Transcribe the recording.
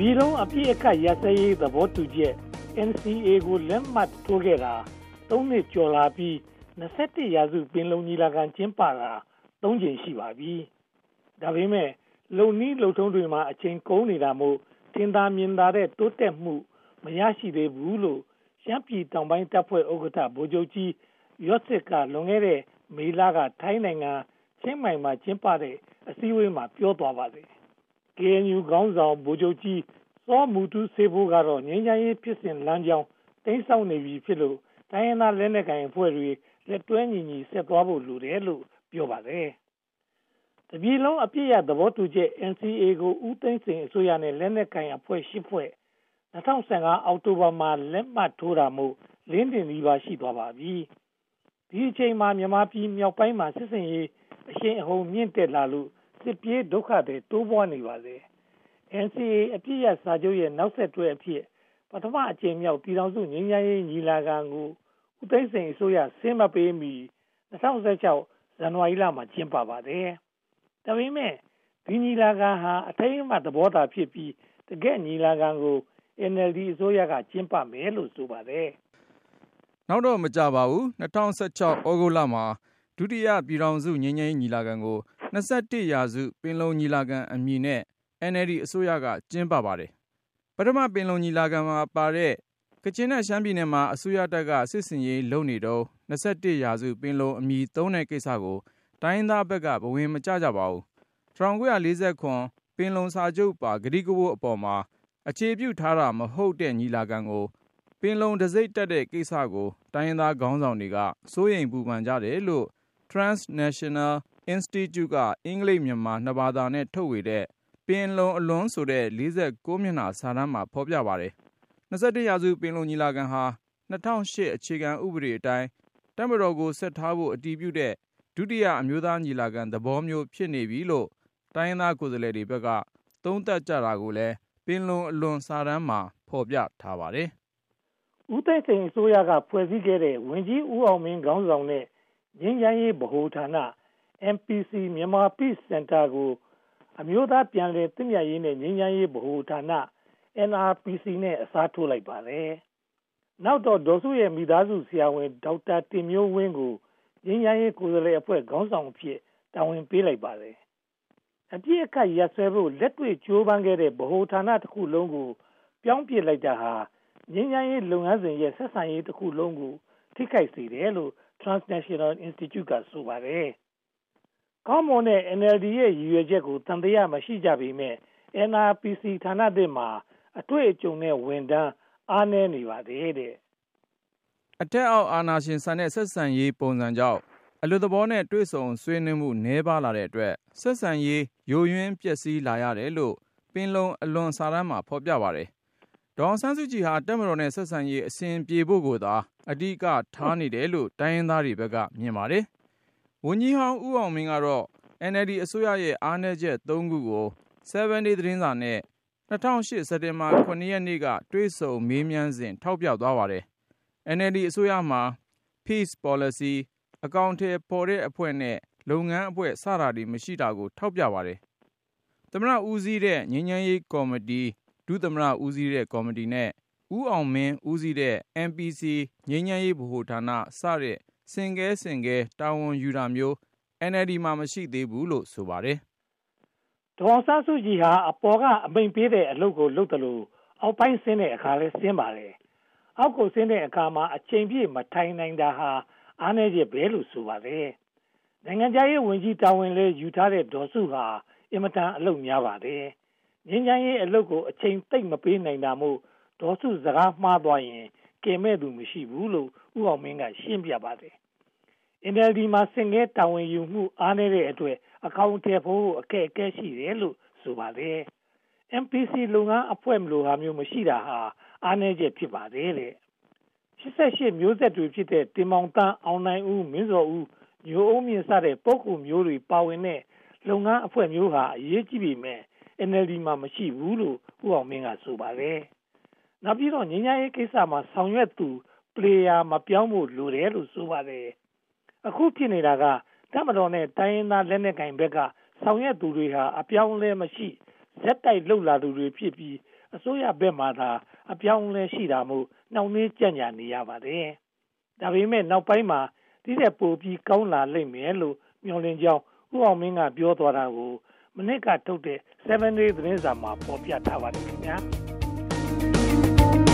ပြည်လုံးအပြည့်အခတ်ရစရေးသဘောတူချက် NCA ကိုလက်မှတ်ထိုးခဲ့တာ၃နှစ်ကျော်လာပြီး21ရာစုပင်လုံညီလာခံကျင်းပတာ၃ကြိမ်ရှိပါပြီ။ဒါပေမဲ့လုံနီးလုံထုံးတွေမှာအချိန်ကုန်နေတာမို့ထင်သာမြင်သာတဲ့တိုးတက်မှုမရရှိသေးဘူးလို့ရှမ်းပြည်တောင်ပိုင်းတပ်ဖွဲ့ဥက္ကဋ္ဌဗိုလ်ချုပ်ကြီးရော့စစ်ကလွန်ခဲ့တဲ့မေလကထိုင်းနိုင်ငံချင်းမိုင်မှာကျင်းပတဲ့အစည်းအဝေးမှာပြောသွားပါတယ်။ KNU ခေါင်းဆောင်ဗိုလ်ချုပ်ကြီးစောမူတူးစေဖို့ကတော့ငြိမ်းချမ်းရေးဖြစ်စဉ်လမ်းကြောင်းတိမ်းဆောက်နေပြီဖြစ်လို့တိုင်းရင်းသားလက်နက်ကိုင်အဖွဲ့တွေလက်တွဲညီညီဆက်သွားဖို့လိုတယ်လို့ပြောပါတယ်။တပြည်လုံးအပြည့်ရသဘောတူချက် NCA ကိုဦးသိန်းစိန်အစိုးရနဲ့လက်နက်ကိုင်အဖွဲ့၈ဖွဲ့2015အောက်တိုဘာမှာလက်မှတ်ထိုးတာမို့လင်းတင်ပြီးပါရှိသွားပါပြီ။ဒီအချိန်မှာမြန်မာပြည်မြောက်ပိုင်းမှာစစ်စင်ရေးအရှိန်အဟုန်မြင့်တက်လာလို့ စစ်ပြေးဒုက္ခတွေတိုးပွားနေပါလေ။ NCA အပြည့်ရစာချုပ်ရဲ့နောက်ဆက်တွဲအဖြစ်ပထမအကြိမ်မြောက်ပြည်ထောင်စုငြိမ်းချမ်းရေးညီလာခံကိုဦးသိန်းစိန်အစိုးရဆင်းမပေးမီ2016ဇန်နဝါရီလမှာကျင်းပပါတယ်။ဒါပေမဲ့ဒီညီလာခံဟာအထိမ်းအမှတ်သဘောသာဖြစ်ပြီးတကယ့်ညီလာခံကို NLD အစိုးရကကျင်းပမယ်လို့ဆိုပါတယ်။နောက်တော့မကြပါဘူး2016ဩဂုတ်လမှာဒုတိယပြည်ထောင်စုငြိမ်းချမ်းရေးညီလာခံကို 21ရာစုပင်လုံညီလာခံအမည်နဲ့ NLD အစိုးရက ကျင်းပပါတယ်။ပထမပင်လုံညီလာခံမှာပါတဲ့ ကချင်နဲ့ ရှမ်းပြည်နယ်မှာ အစိုးရတပ်က စစ်စင်ရေးလုပ်နေတော့21ရာစုပင်လုံအမည်သုံးတဲ့ကိစ္စကို တိုင်းသားဘက်က ဘဝင်မကြကြပါဘူး1949ပင်လုံစာချုပ်ပါဂတိကဝတ်အပေါ်မှာ အခြေပြုထားတာ မဟုတ်တဲ့ ညီလာခံကို ပင်လုံတစိမ့်တက်တဲ့ကိစ္စကို တိုင်းရင်းသားခေါင်းဆောင်တွေက စိုးရိမ်ပူပန်ကြတယ်လို့ Transnational Institute က အင်္ဂလိပ်မြန်မာ နှစ်ဘာသာနဲ့ ထုတ်ဝေတဲ့ ပင်လုံအလွန်ဆိုတဲ့49မျက်နှာ စာတမ်းမှာ ဖော်ပြပါတယ်။21ရာစု ပင်လုံညီလာခံဟာ2008အခြေခံဥပဒေအတိုင်း တပ်မတော်ကို ဆက်ထားဖို့ အတည်ပြုတဲ့ ဒုတိယ အမျိုးသားညီလာခံသဘောမျိုး ဖြစ်နေပြီလို့ တိုင်းရင်းသား ကိုယ်စားလှယ်တွေဘက်က သုံးသပ်ကြတာကိုလည်း ပင်လုံအလွန် စာတမ်းမှာ ဖော်ပြထားပါတယ်။ဦးသိန်းစိန်အစိုးရက ဖွဲ့စည်းခဲ့တဲ့ဝင်ကြီးဦးအောင်မင်း ခေါင်းဆောင်တဲ့ ငြိမ်းချမ်းရေးဗဟိုဌာန MPC မြန်မာ Peace Center ကိုအမျိုးသားပြန်လည်သင့်မြတ်ရေးနဲ့ငြိမ်းချမ်းရေးဗဟိုဌာန NRPC နဲ့အစားထိုးလိုက်ပါတယ်။နောက်တော့ဒေါ်စုရဲ့မိသားစုဆရာဝန်ဒေါက်တာတင်မျိုးဝင်းကိုငြိမ်းချမ်းရေးကိုယ်စားလှယ်အဖွဲ့ခေါင်းဆောင်အဖြစ်တာဝန်ပေးလိုက်ပါတယ်။အပြည့်အခတ်ရဆွဲဖို့လက်တွေ့ကြိုးပမ်းခဲ့တဲ့ဗဟိုဌာနတစ်ခုလုံးကိုပြောင်းပြစ်လိုက်တာဟာငြိမ်းချမ်းရေးလုပ်ငန်းစဉ်ရဲ့ဆက်ဆံရေးတစ်ခုလုံးကိုထိခိုက်စေတယ်လို့ Transnational Institute ကဆိုပါတယ်။ ကောင်းမွန်တဲ့ NLD ရဲ့ ရည်ရွယ်ချက်ကိုတန်တရားမရှိကြပေမဲ့ NRPC ဌာနသစ်မှာ အတွေ့အကြုံနဲ့ ဝန်ထမ်းအားနည်းနေပါသေးတယ်။အထက်အောက်အာဏာရှင်ဆန်တဲ့ ဆက်ဆံရေးပုံစံကြောင့် အလွတ်သဘောနဲ့ တွေ့ဆုံဆွေးနွေးမှု နည်းပါးလာတဲ့အတွက် ဆက်ဆံရေး ယိုယွင်းပျက်စီးလာရတယ်လို့ ပင်လုံအလွန်စာတမ်းမှာ ဖော်ပြပါတယ်။ဒေါအောင်ဆန်းစုကြည်ဟာတက်မတော်နဲ့ ဆက်ဆံရေးအစဉ်ပြေဖို့ကိုသာ အဓိကထားနေတယ်လို့ တိုင်းရင်းသားတွေဘက်က မြင်ပါတယ်။ ဝန်ကြီးဟောင်း ဦးအောင်မင်းကတော့ NLD အစိုးရရဲ့ အားနည်းချက် ၃ ခုကို 7 day သတင်းစာနဲ့2008စက်တင်ဘာ9ရက်နေ့က တွေ့ဆုံမေးမြန်းစဉ် ထောက်ပြသွားပါတယ်။ NLD အစိုးရမှာ Peace Policy အကောင့်ထဲပေါ်တဲ့အဖွဲ့နဲ့ လုပ်ငန်းအဖွဲ့ စတာတွေ မရှိတာကို ထောက်ပြပါတယ်။သမရဦးစီးတဲ့ ငြိမ်းချမ်းရေးကော်မတီ ဒုသမရဦးစီးတဲ့ ကော်မတီနဲ့ ဦးအောင်မင်းဦးစီးတဲ့ MPC ငြိမ်းချမ်းရေးဗဟိုဌာန စတဲ့ စင်ကဲစင်ကဲ တာဝန်ယူတာမျိုး NLD မှာ မရှိသေးဘူးလို့ ဆိုပါတယ်။ဒေါ်ဆန်းစုကြည်ဟာ အပေါ်ကအမိန်ပေးတဲ့အလုပ်ကို လုပ်တယ်လို့အောက်ပိုင်းဆင်းတဲ့အခါလဲဆင်းပါတယ်။အောက်ကိုဆင်းတဲ့အခါမှာ အချိန်ပြည့်မထိုင်နိုင်တာဟာ အားနည်းချက်ပဲလို့ ဆိုပါတယ်။နိုင်ငံခြားရေးဝန်ကြီးတာဝန်လဲယူထားတဲ့ ဒေါ်စုဟာ အင်မတန် အလုပ်များပါတယ်။ငင်းချမ်းရေးအလုပ်ကို အချိန်တိတ်မပေးနိုင်တာမို့ ဒေါ်စု စကားမှားသွားရင် ကဲမဲ့သူမရှိဘူးလို့ဥအောင်မင်းကရှင်းပြပါတယ်။ NLD မှာစင်ငဲတာဝန်ယူမှုအားနည်းတဲ့အတွက်အကောင့်ထဲဖို့အခက်အခဲရှိတယ်လို့ဆိုပါတယ်။ MPC လုပ်ငန်းအဖွဲ့မလိုဟာမျိုးမရှိတာဟာအားနည်းချက်ဖြစ်ပါတယ်တဲ့88မျိုးဆက်တွေဖြစ်တဲ့တင်မောင်တန်းအောင်နိုင်ဦးမင်းစော်ဦးညိုအုံးမြင့်စတဲ့ပုဂ္ဂိုလ်မျိုးတွေပါဝင်တဲ့လုပ်ငန်းအဖွဲ့မျိုးဟာအရေးကြီးပေမဲ့ NLD မှာမရှိဘူးလို့ဦးအောင်မင်းကဆိုပါတယ်။ နောက်ပြီးတော့ငញ្ញရေးကိစ္စမှာဆောင်ရွက်သူ player မပြောင်းဖို့လိုတယ်လို့ဆိုပါတယ်။အခုဖြစ်နေတာကတမတော်နဲ့တိုင်းရင်းသားလက်နက်ကင်ဘက်ကဆောင်ရွက်သူတွေဟာအပြောင်းလဲမရှိဇက်တိုက်လှုပ်လာသူတွေဖြစ်ပြီးအစိုးရဘက်မှသာအပြောင်းအလဲရှိတာမို့နှောင့်နှေးကြန့်ကြာနေရပါတယ်။ဒါပေမဲ့နောက်ပိုင်းမှာဒီထက်ပိုပြီးကောင်းလာလိမ့်မယ်လို့မျှော်လင့်ကြောင်းဦးအောင်မင်းကပြောသွားတာကိုမနစ်ကထုတ်တဲ့7 day သတင်းစာမှာဖော်ပြထားပါတယ်ခင်ဗျာ။ Música